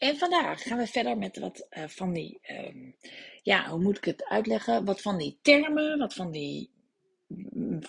En vandaag gaan we verder met wat uh, van die, um, ja, hoe moet ik het uitleggen? Wat van die termen, wat van die, mm,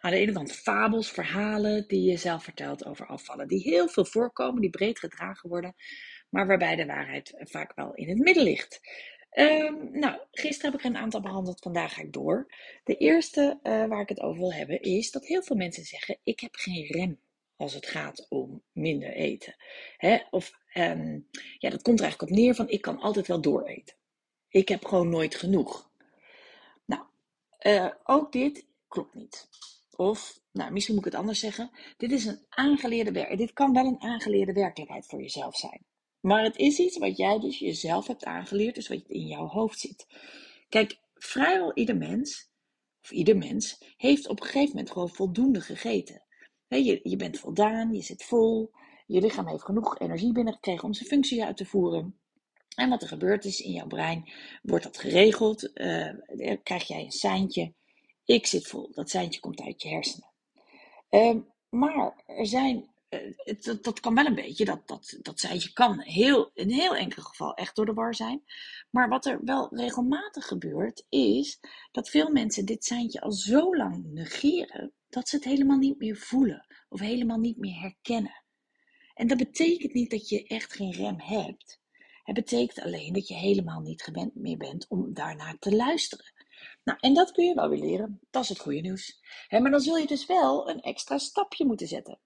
aan de ene kant fabels, verhalen die je zelf vertelt over afvallen. Die heel veel voorkomen, die breed gedragen worden, maar waarbij de waarheid vaak wel in het midden ligt. Um, nou, gisteren heb ik een aantal behandeld, vandaag ga ik door. De eerste uh, waar ik het over wil hebben is dat heel veel mensen zeggen: Ik heb geen rem als het gaat om minder eten. Hè? Of um, ja, dat komt er eigenlijk op neer van ik kan altijd wel dooreten. Ik heb gewoon nooit genoeg. Nou, uh, ook dit klopt niet. Of, nou, misschien moet ik het anders zeggen. Dit is een aangeleerde werk. Dit kan wel een aangeleerde werkelijkheid voor jezelf zijn. Maar het is iets wat jij dus jezelf hebt aangeleerd, dus wat in jouw hoofd zit. Kijk, vrijwel ieder mens, of ieder mens, heeft op een gegeven moment gewoon voldoende gegeten. je, je bent voldaan, je zit vol, je lichaam heeft genoeg energie binnengekregen om zijn functie uit te voeren. En wat er gebeurt is in jouw brein, wordt dat geregeld, uh, krijg jij een seintje, ik zit vol. Dat seintje komt uit je hersenen. Uh, maar er zijn, uh, dat, dat, kan wel een beetje, dat, dat, dat seintje kan heel, in heel enkel geval echt door de war zijn. Maar wat er wel regelmatig gebeurt, is dat veel mensen dit seintje al zo lang negeren, dat ze het helemaal niet meer voelen of helemaal niet meer herkennen. En dat betekent niet dat je echt geen rem hebt. Het betekent alleen dat je helemaal niet gewend meer bent om daarnaar te luisteren. Nou, en dat kun je wel weer leren. Dat is het goede nieuws. maar dan zul je dus wel een extra stapje moeten zetten.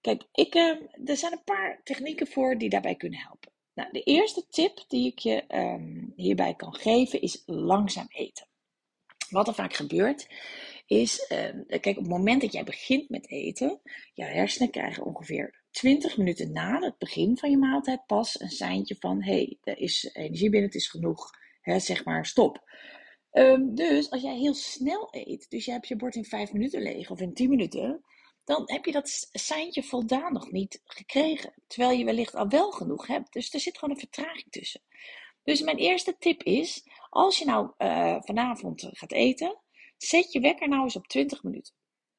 Kijk, ik, uh, er zijn een paar technieken voor die daarbij kunnen helpen. Nou, de eerste tip die ik je um, hierbij kan geven is langzaam eten. Wat er vaak gebeurt, is, uh, kijk, op het moment dat jij begint met eten, jouw hersenen krijgen ongeveer 20 minuten na het begin van je maaltijd pas een seintje van: hé, hey, er is energie binnen, het is genoeg, hè, zeg maar stop. Um, dus als jij heel snel eet, dus je hebt je bord in 5 minuten leeg of in 10 minuten, dan heb je dat seintje voldaan nog niet gekregen. Terwijl je wellicht al wel genoeg hebt. Dus er zit gewoon een vertraging tussen. Dus mijn eerste tip is, als je nou uh, vanavond gaat eten, zet je wekker nou eens op 20 minuten.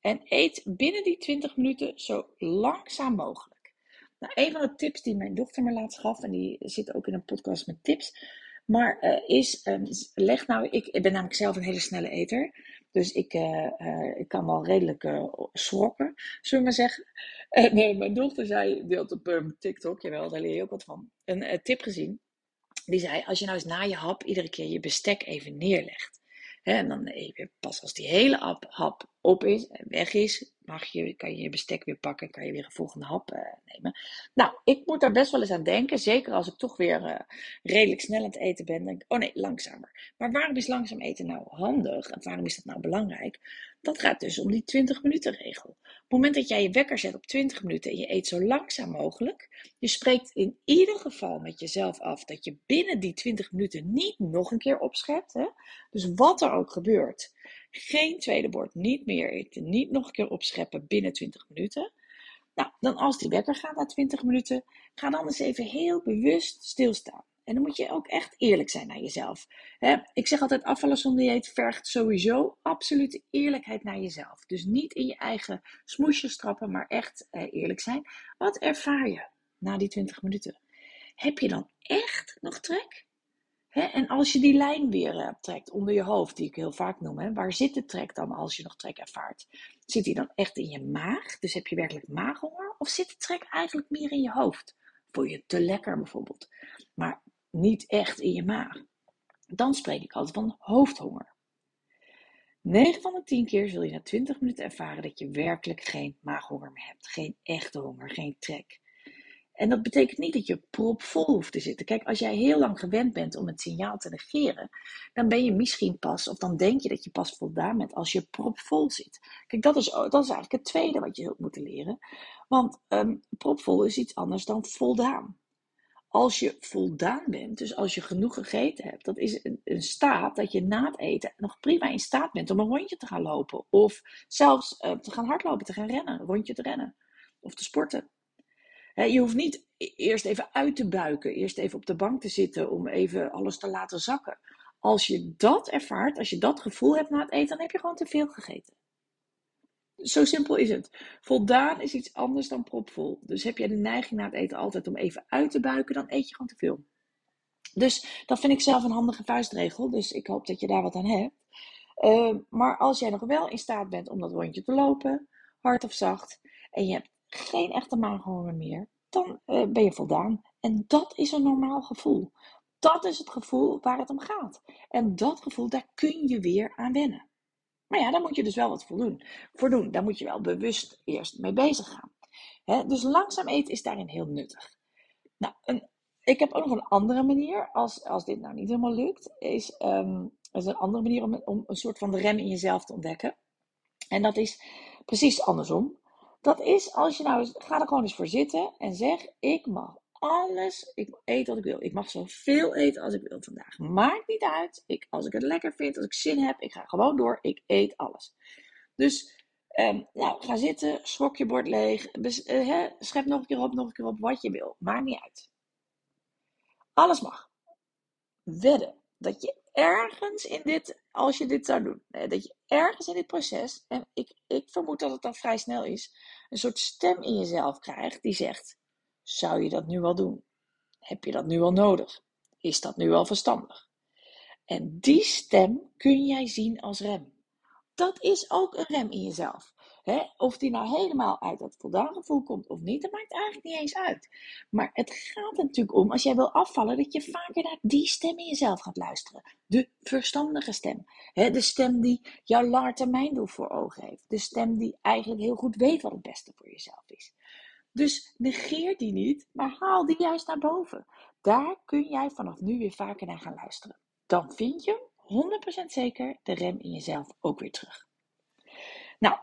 En eet binnen die 20 minuten zo langzaam mogelijk. Nou, een van de tips die mijn dochter me laatst gaf, en die zit ook in een podcast met tips, maar uh, is, um, leg nou, ik, ik, ben namelijk zelf een hele snelle eter, dus ik, uh, uh, ik kan wel redelijk schrokken, zullen we maar zeggen. nee, mijn dochter zei, deelt op um, TikTok, jawel, daar leer je ook wat van, een tip gezien. Die zei, als je nou eens na je hap iedere keer je bestek even neerlegt. En dan even, pas als die hele hap op is en weg is, mag je, kan je je bestek weer pakken, kan je weer een volgende hap uh, nemen. Nou, ik moet daar best wel eens aan denken, zeker als ik toch weer uh, redelijk snel aan het eten ben. Denk oh nee, langzamer. Maar waarom is langzaam eten nou handig en waarom is dat nou belangrijk? Dat gaat dus om die 20 minuten regel. Op het moment dat jij je wekker zet op 20 minuten en je eet zo langzaam mogelijk, je spreekt in ieder geval met jezelf af dat je binnen die 20 minuten niet nog een keer opschept. Hè? Dus wat er ook gebeurt, geen tweede bord, niet meer eten, niet nog een keer opscheppen binnen 20 minuten. Nou, dan als die wekker gaat na 20 minuten, ga dan eens even heel bewust stilstaan. En dan moet je ook echt eerlijk zijn naar jezelf. ik zeg altijd, afvallen zonder vergt sowieso absolute eerlijkheid naar jezelf. Dus niet in je eigen smoesjes trappen, maar echt eh, eerlijk zijn. Wat ervaar je na die 20 minuten? Heb je dan echt nog trek? En als je die lijn weer uh, trekt onder je hoofd, die ik heel vaak noem, waar zit de trek dan als je nog trek ervaart? Zit die dan echt in je maag? Dus heb je werkelijk maaghonger? Of zit de trek eigenlijk meer in je hoofd? Voel je te lekker bijvoorbeeld, maar niet echt in je maag? Dan spreek ik altijd van hoofdhonger. 9 van de 10 keer zul je na 20 minuten ervaren dat je werkelijk geen maaghonger meer hebt. Geen echte honger, geen trek. En dat betekent niet dat je propvol hoeft te zitten. Kijk, als jij heel lang gewend bent om het signaal te negeren, dan ben je misschien pas, of dan denk je dat je pas voldaan bent als je propvol zit. Kijk, dat is, dat is eigenlijk het tweede wat je zult moeten leren. Want um, propvol is iets anders dan voldaan. als je voldaan bent, dus als je genoeg gegeten hebt, dat is een, een, staat dat je na het eten nog prima in staat bent om een rondje te gaan lopen. Of zelfs uh, te gaan hardlopen, te gaan rennen, een rondje te rennen. Of te sporten. Je hoeft niet e-, eerst even uit te buiken, eerst even op de bank te zitten om even alles te laten zakken. Als je dat ervaart, als je dat gevoel hebt na het eten, dan heb je gewoon te veel gegeten. Zo simpel is het. Voldaan is iets anders dan propvol. Dus heb jij de neiging na het eten altijd om even uit te buiken, dan eet je gewoon te veel. Dus dat vind ik zelf een handige vuistregel. Dus ik hoop dat je daar wat aan hebt. Uh, maar als jij nog wel in staat bent om dat rondje te lopen, hard of zacht, en je hebt geen echte maaghonger meer, dan uh, ben je voldaan. En dat is een normaal gevoel. Dat is het gevoel waar het om gaat. En dat gevoel, daar kun je weer aan wennen. Maar ja, daar moet je dus wel wat voor doen. Doen. Daar moet je wel bewust eerst mee bezig gaan. dus langzaam eten is daarin heel nuttig. Nou, ik heb ook nog een andere manier, als, als dit nou niet helemaal lukt, is, um, is een andere manier om, om een soort van de rem in jezelf te ontdekken. En dat is precies andersom. Dat is als je nou, ga er gewoon eens voor zitten en zeg, ik mag alles. Ik eet wat ik wil. Ik mag zoveel eten als ik wil vandaag. Maakt niet uit. Ik, als ik het lekker vind, als ik zin heb, ik ga gewoon door. Ik eet alles. Dus um, nou, ga zitten, schrok je bord leeg. uh, schep nog een keer op, nog een keer op wat je wil. Maakt niet uit. Alles mag. Wedden dat je ergens in dit, als je dit zou doen, dat je ergens in dit proces, en ik, ik vermoed dat het dan vrij snel is, een soort stem in jezelf krijgt die zegt: zou je dat nu wel doen? Heb je dat nu wel nodig? Is dat nu wel verstandig? En die stem kun jij zien als rem. Dat is ook een rem in jezelf. Of die nou helemaal uit dat voldaan gevoel komt of niet, dat maakt eigenlijk niet eens uit. Maar het gaat er natuurlijk om, als jij wil afvallen, dat je vaker naar die stem in jezelf gaat luisteren. De verstandige stem. de stem die jouw langetermijndoel voor ogen heeft. De stem die eigenlijk heel goed weet wat het beste voor jezelf is. Dus negeer die niet, maar haal die juist naar boven. Daar kun jij vanaf nu weer vaker naar gaan luisteren. Dan vind je 100% zeker de rem in jezelf ook weer terug. Nou,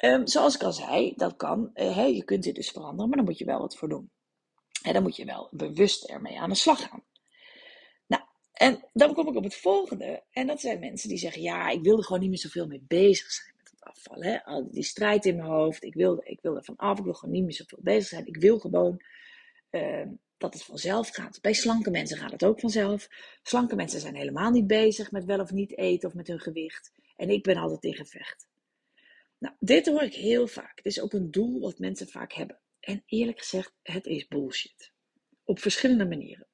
um, zoals ik al zei, dat kan. Uh, je kunt dit dus veranderen, maar dan moet je wel wat voor doen. En dan moet je wel bewust ermee aan de slag gaan. Nou, en dan kom ik op het volgende. En dat zijn mensen die zeggen: Ja, ik wil er gewoon niet meer zoveel mee bezig zijn afvallen. Hè? Al die strijd in mijn hoofd. Ik wil, ik wil er van af. Ik wil gewoon niet meer zoveel bezig zijn. Ik wil gewoon uh, dat het vanzelf gaat. Bij slanke mensen gaat het ook vanzelf. Slanke mensen zijn helemaal niet bezig met wel of niet eten of met hun gewicht. En ik ben altijd in gevecht. Nou, dit hoor ik heel vaak. Het is ook een doel wat mensen vaak hebben. En eerlijk gezegd, het is bullshit. Op verschillende manieren.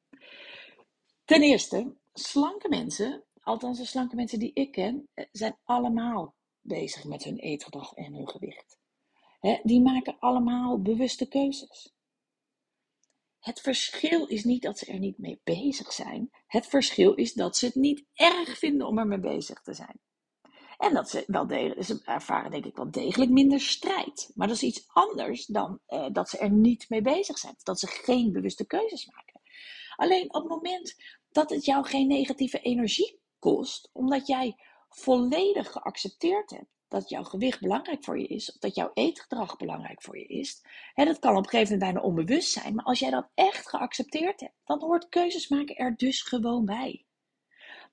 Ten eerste, slanke mensen, althans de slanke mensen die ik ken, eh, zijn allemaal bezig met hun eetgedrag en hun gewicht. die maken allemaal bewuste keuzes. Het verschil is niet dat ze er niet mee bezig zijn. Het verschil is dat ze het niet erg vinden om ermee bezig te zijn. En dat ze wel ervaren denk ik wel degelijk minder strijd. Maar dat is iets anders dan eh, dat ze er niet mee bezig zijn. Dat ze geen bewuste keuzes maken. Alleen op het moment dat het jou geen negatieve energie kost, omdat jij volledig geaccepteerd hebt dat jouw gewicht belangrijk voor je is, of dat jouw eetgedrag belangrijk voor je is. Hè, dat kan op een gegeven moment bijna onbewust zijn, maar als jij dat echt geaccepteerd hebt, dan hoort keuzes maken er dus gewoon bij.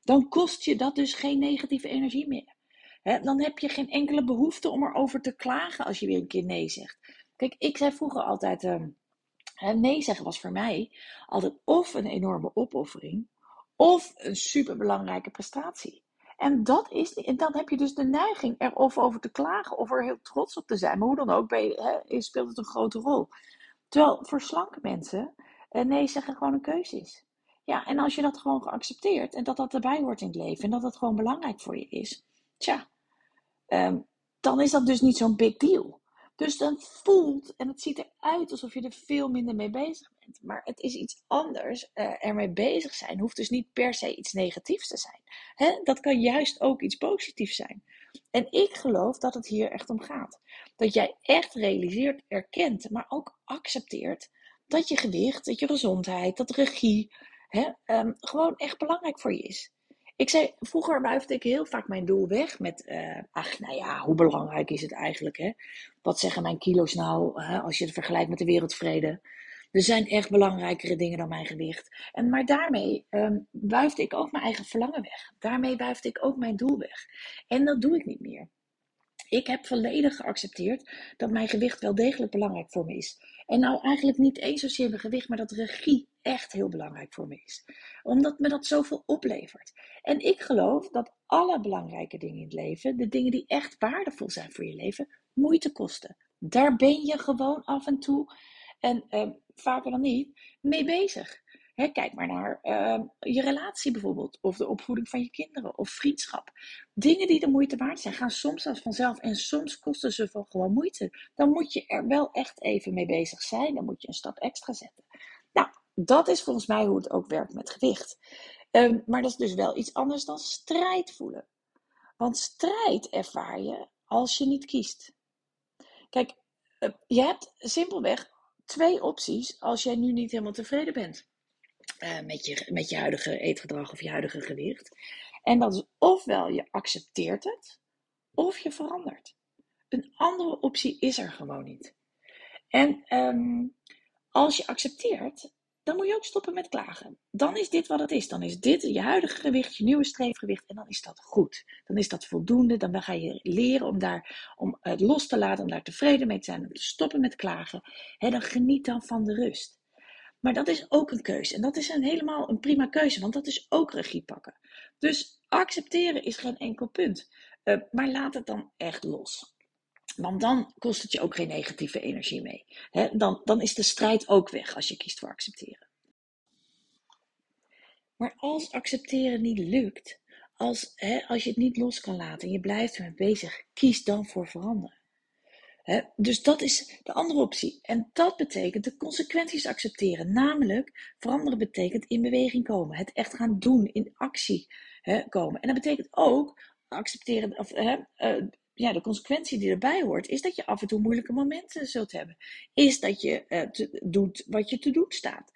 Dan kost je dat dus geen negatieve energie meer. Dan heb je geen enkele behoefte om erover te klagen als je weer een keer nee zegt. Kijk, ik zei vroeger altijd, uh, nee zeggen was voor mij altijd of een enorme opoffering, of een superbelangrijke prestatie. En dat is, en dan heb je dus de neiging er of over te klagen of er heel trots op te zijn. Maar hoe dan ook, je, speelt het een grote rol. Terwijl voor slanke mensen eh, nee zeggen gewoon een keuze is. Ja, en als je dat gewoon geaccepteerd en dat dat erbij hoort in het leven en dat dat gewoon belangrijk voor je is, tja, um, dan is dat dus niet zo'n big deal. Dus dan voelt en het ziet eruit alsof je er veel minder mee bezig bent. Maar het is iets anders. Uh, ermee bezig zijn hoeft dus niet per se iets negatiefs te zijn. Hè? Dat kan juist ook iets positiefs zijn. En ik geloof dat het hier echt om gaat. Dat jij echt realiseert, erkent, maar ook accepteert dat je gewicht, dat je gezondheid, dat regie hè, um, gewoon echt belangrijk voor je is. Ik zei, vroeger wuifde ik heel vaak mijn doel weg met, uh, ach, nou ja, hoe belangrijk is het eigenlijk, hè? Wat zeggen mijn kilo's nou, hè, als je het vergelijkt met de wereldvrede? Er zijn echt belangrijkere dingen dan mijn gewicht. En, maar daarmee um, wuifde ik ook mijn eigen verlangen weg. Daarmee wuifde ik ook mijn doel weg. En dat doe ik niet meer. Ik heb volledig geaccepteerd dat mijn gewicht wel degelijk belangrijk voor me is. En nou eigenlijk niet eens zozeer mijn gewicht, maar dat regie echt heel belangrijk voor me is. Omdat me dat zoveel oplevert. En ik geloof dat alle belangrijke dingen in het leven, de dingen die echt waardevol zijn voor je leven, moeite kosten. Daar ben je gewoon af en toe en uh, vaker dan niet mee bezig kijk maar naar uh, je relatie bijvoorbeeld, of de opvoeding van je kinderen, of vriendschap. Dingen die de moeite waard zijn, gaan soms zelfs vanzelf en soms kosten ze gewoon moeite. Dan moet je er wel echt even mee bezig zijn, dan moet je een stap extra zetten. Nou, dat is volgens mij hoe het ook werkt met gewicht. Um, maar dat is dus wel iets anders dan strijd voelen. Want strijd ervaar je als je niet kiest. Kijk, uh, je hebt simpelweg twee opties als jij nu niet helemaal tevreden bent. Uh, met, je, met je huidige eetgedrag of je huidige gewicht. En dat is ofwel je accepteert het, of je verandert. Een andere optie is er gewoon niet. En um, als je accepteert, dan moet je ook stoppen met klagen. Dan is dit wat het is. Dan is dit je huidige gewicht, je nieuwe streefgewicht. En dan is dat goed. Dan is dat voldoende. Dan ga je leren om, daar, om het los te laten, om daar tevreden mee te zijn, om te stoppen met klagen. He, dan geniet dan van de rust. Maar dat is ook een keuze. En dat is een helemaal een prima keuze, want dat is ook regie pakken. Dus accepteren is geen enkel punt. Uh, maar laat het dan echt los. Want dan kost het je ook geen negatieve energie mee. Dan, dan is de strijd ook weg als je kiest voor accepteren. Maar als accepteren niet lukt, als, als je het niet los kan laten en je blijft ermee bezig, kies dan voor veranderen dus dat is de andere optie. En dat betekent de consequenties accepteren. Namelijk, veranderen betekent in beweging komen. Het echt gaan doen, in actie komen. En dat betekent ook accepteren, of, uh, ja, de consequentie die erbij hoort, is dat je af en toe moeilijke momenten zult hebben. Is dat je uh, doet wat je te doen staat.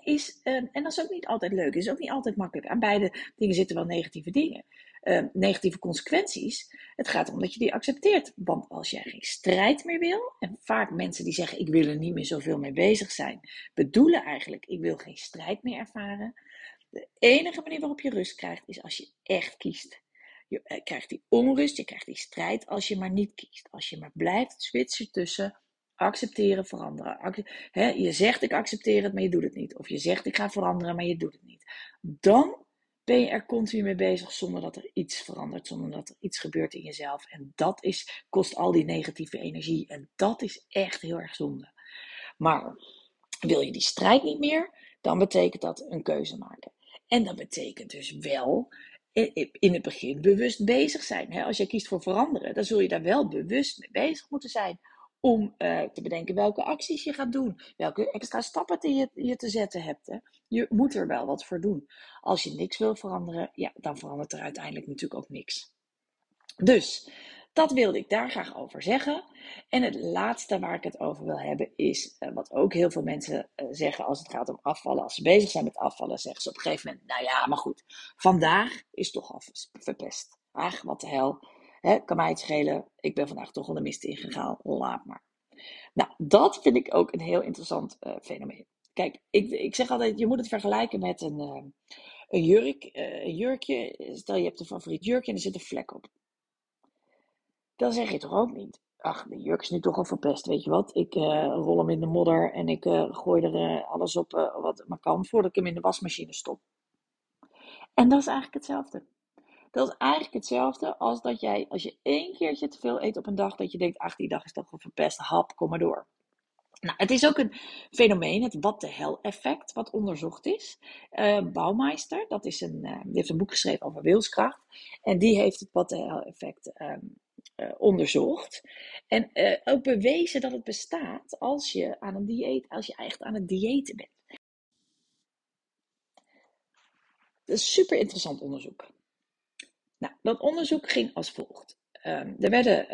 is, uh, en dat is ook niet altijd leuk, is ook niet altijd makkelijk. Aan beide dingen zitten wel negatieve dingen uh, negatieve consequenties. Het gaat erom dat je die accepteert. Want als jij geen strijd meer wil, en vaak mensen die zeggen ik wil er niet meer zoveel mee bezig zijn, bedoelen eigenlijk ik wil geen strijd meer ervaren. De enige manier waarop je rust krijgt is als je echt kiest. Je eh, krijgt die onrust, je krijgt die strijd als je maar niet kiest. Als je maar blijft switchen tussen accepteren, veranderen. je zegt ik accepteer het, maar je doet het niet. Of je zegt ik ga veranderen, maar je doet het niet. Dan ben je er continu mee bezig zonder dat er iets verandert, zonder dat er iets gebeurt in jezelf. En dat is, kost al die negatieve energie. En dat is echt heel erg zonde. Maar wil je die strijd niet meer, dan betekent dat een keuze maken. En dat betekent dus wel in het begin bewust bezig zijn. Als jij kiest voor veranderen, dan zul je daar wel bewust mee bezig moeten zijn om uh, te bedenken welke acties je gaat doen, welke extra stappen je, je te zetten hebt. Hè. Je moet er wel wat voor doen. Als je niks wil veranderen, ja, dan verandert er uiteindelijk natuurlijk ook niks. Dus dat wilde ik daar graag over zeggen. En het laatste waar ik het over wil hebben is uh, wat ook heel veel mensen uh, zeggen als het gaat om afvallen. Als ze bezig zijn met afvallen, zeggen ze op een gegeven moment: Nou ja, maar goed, vandaag is toch al verpest. Ach, wat de hel. Kan mij het schelen. Ik ben vandaag toch al de mist ingegaan. Laat maar. Nou, dat vind ik ook een heel interessant uh, fenomeen. Kijk, ik, ik zeg altijd, je moet het vergelijken met een, uh, een jurk. Uh, een jurkje, stel je hebt een favoriet jurkje en er zit een vlek op. Dan zeg je toch ook niet, ach, de jurk is nu toch al verpest, weet je wat. Ik rol hem in de modder en ik gooi er alles op wat maar kan voordat ik hem in de wasmachine stop. En dat is eigenlijk hetzelfde. Dat is eigenlijk hetzelfde als dat jij, als je één keertje te veel eet op een dag, dat je denkt, ach, die dag is toch wel verpest, hap, kom maar door. Nou, het is ook een fenomeen, het wat de hell effect, wat onderzocht is. Uh, Baumeister, dat is een, uh, die heeft een boek geschreven over wilskracht. En die heeft het wat de hell effect uh, onderzocht. En ook bewezen dat het bestaat als je aan een dieet, als je echt aan het diëten bent. Dat is super interessant onderzoek. Nou, dat onderzoek ging als volgt. Um, er werden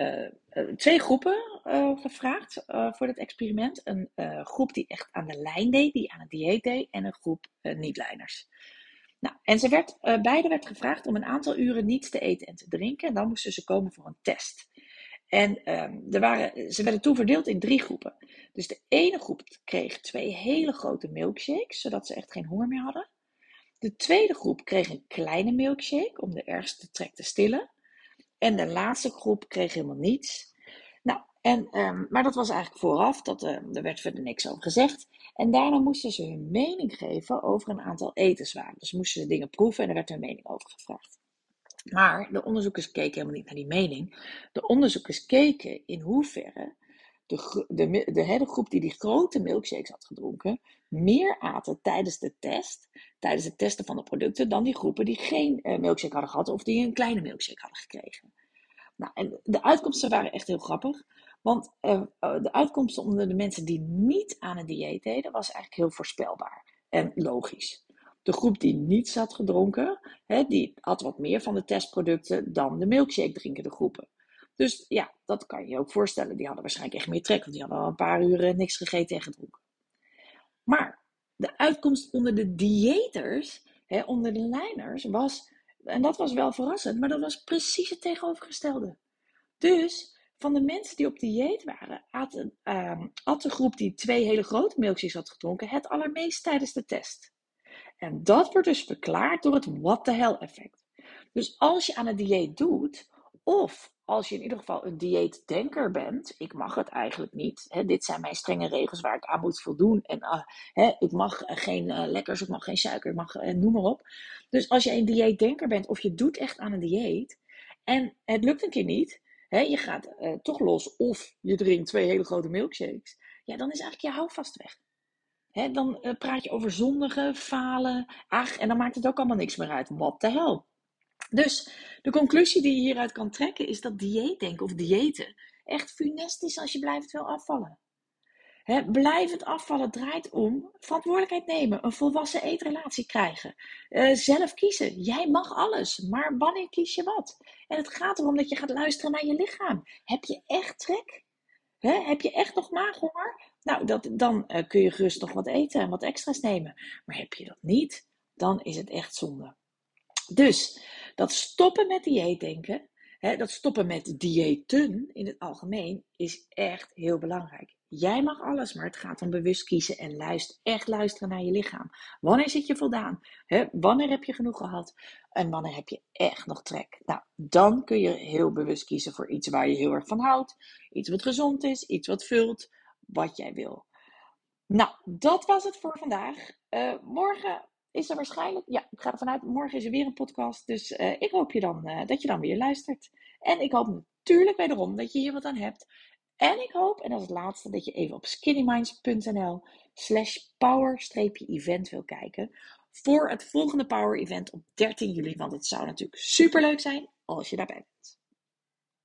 uh, twee groepen uh, gevraagd voor dit experiment. Een groep die echt aan de lijn deed, die aan het dieet deed, en een groep niet-lijners. Nou, en ze werd, beide werd gevraagd om een aantal uren niets te eten en te drinken. En dan moesten ze komen voor een test. En ehm, er waren, ze werden toen verdeeld in drie groepen. Dus de ene groep kreeg twee hele grote milkshakes, zodat ze echt geen honger meer hadden. De tweede groep kreeg een kleine milkshake om de ergste trek te stillen. En de laatste groep kreeg helemaal niets. Nou, en, ehm, maar dat was eigenlijk vooraf, dat, uh, er werd verder niks over gezegd. En daarna moesten ze hun mening geven over een aantal etenswaren. Dus moesten ze dingen proeven en er werd hun mening over gevraagd. Maar de onderzoekers keken helemaal niet naar die mening. De onderzoekers keken in hoeverre de, de, de, de groep die die grote milkshakes had gedronken, meer aten tijdens de test, tijdens het testen van de producten, dan die groepen die geen uh, milkshake hadden gehad of die een kleine milkshake hadden gekregen. Nou, en de uitkomsten waren echt heel grappig. Want uh, de uitkomsten onder de mensen die niet aan een dieet deden, was eigenlijk heel voorspelbaar en logisch. De groep die niets had gedronken, hè, die had wat meer van de testproducten dan de milkshake drinkende groepen. Dus ja, dat kan je je ook voorstellen. Die hadden waarschijnlijk echt meer trek, want die hadden al een paar uren niks gegeten en gedronken. Maar de uitkomst onder de diëters, hè, onder de lijners, was, en dat was wel verrassend, maar dat was precies het tegenovergestelde. Dus van de mensen die op dieet waren, at, uh, de groep die twee hele grote milkshakes had gedronken het allermeest tijdens de test. En dat wordt dus verklaard door het what the hell effect. Dus als je aan een dieet doet, of als je in ieder geval een dieetdenker bent, ik mag het eigenlijk niet. Hè, dit zijn mijn strenge regels waar ik aan moet voldoen. En uh, hè, ik mag geen uh, lekkers, ik mag geen suiker, ik mag uh, noem maar op. Dus als je een dieetdenker bent of je doet echt aan een dieet en het lukt een keer niet, hè, je gaat toch los of je drinkt twee hele grote milkshakes, ja, dan is eigenlijk je houvast weg. Hè, dan praat je over zondigen, falen, ach, en dan maakt het ook allemaal niks meer uit. Wat de hel. Dus de conclusie die je hieruit kan trekken is dat dieetdenken of diëten echt funest is als je blijft wil afvallen. Blijvend afvallen draait om verantwoordelijkheid nemen, een volwassen eetrelatie krijgen, uh, zelf kiezen. Jij mag alles, maar wanneer kies je wat? En het gaat erom dat je gaat luisteren naar je lichaam. Heb je echt trek? He, heb je echt nog maaghonger? Nou, dat, dan uh, kun je gerust nog wat eten en wat extra's nemen. Maar heb je dat niet, dan is het echt zonde. Dus dat stoppen met dieetdenken, hè, dat stoppen met diëten in het algemeen, is echt heel belangrijk. Jij mag alles, maar het gaat om bewust kiezen en echt luisteren naar je lichaam. Wanneer zit je voldaan? Hè? Wanneer heb je genoeg gehad? En wanneer heb je echt nog trek? Nou, dan kun je heel bewust kiezen voor iets waar je heel erg van houdt. Iets wat gezond is, iets wat vult, wat jij wil. Nou, dat was het voor vandaag. Uh, morgen is er waarschijnlijk, ja, ik ga ervan uit, morgen is er weer een podcast. Dus uh, ik hoop je dan, uh, dat je dan weer luistert. En ik hoop natuurlijk wederom dat je hier wat aan hebt. En ik hoop, en is het laatste, dat je even op skinnyminds.nl slash power-event wil kijken. Voor het volgende power event op 13 juli. Want het zou natuurlijk super leuk zijn als je daarbij bent.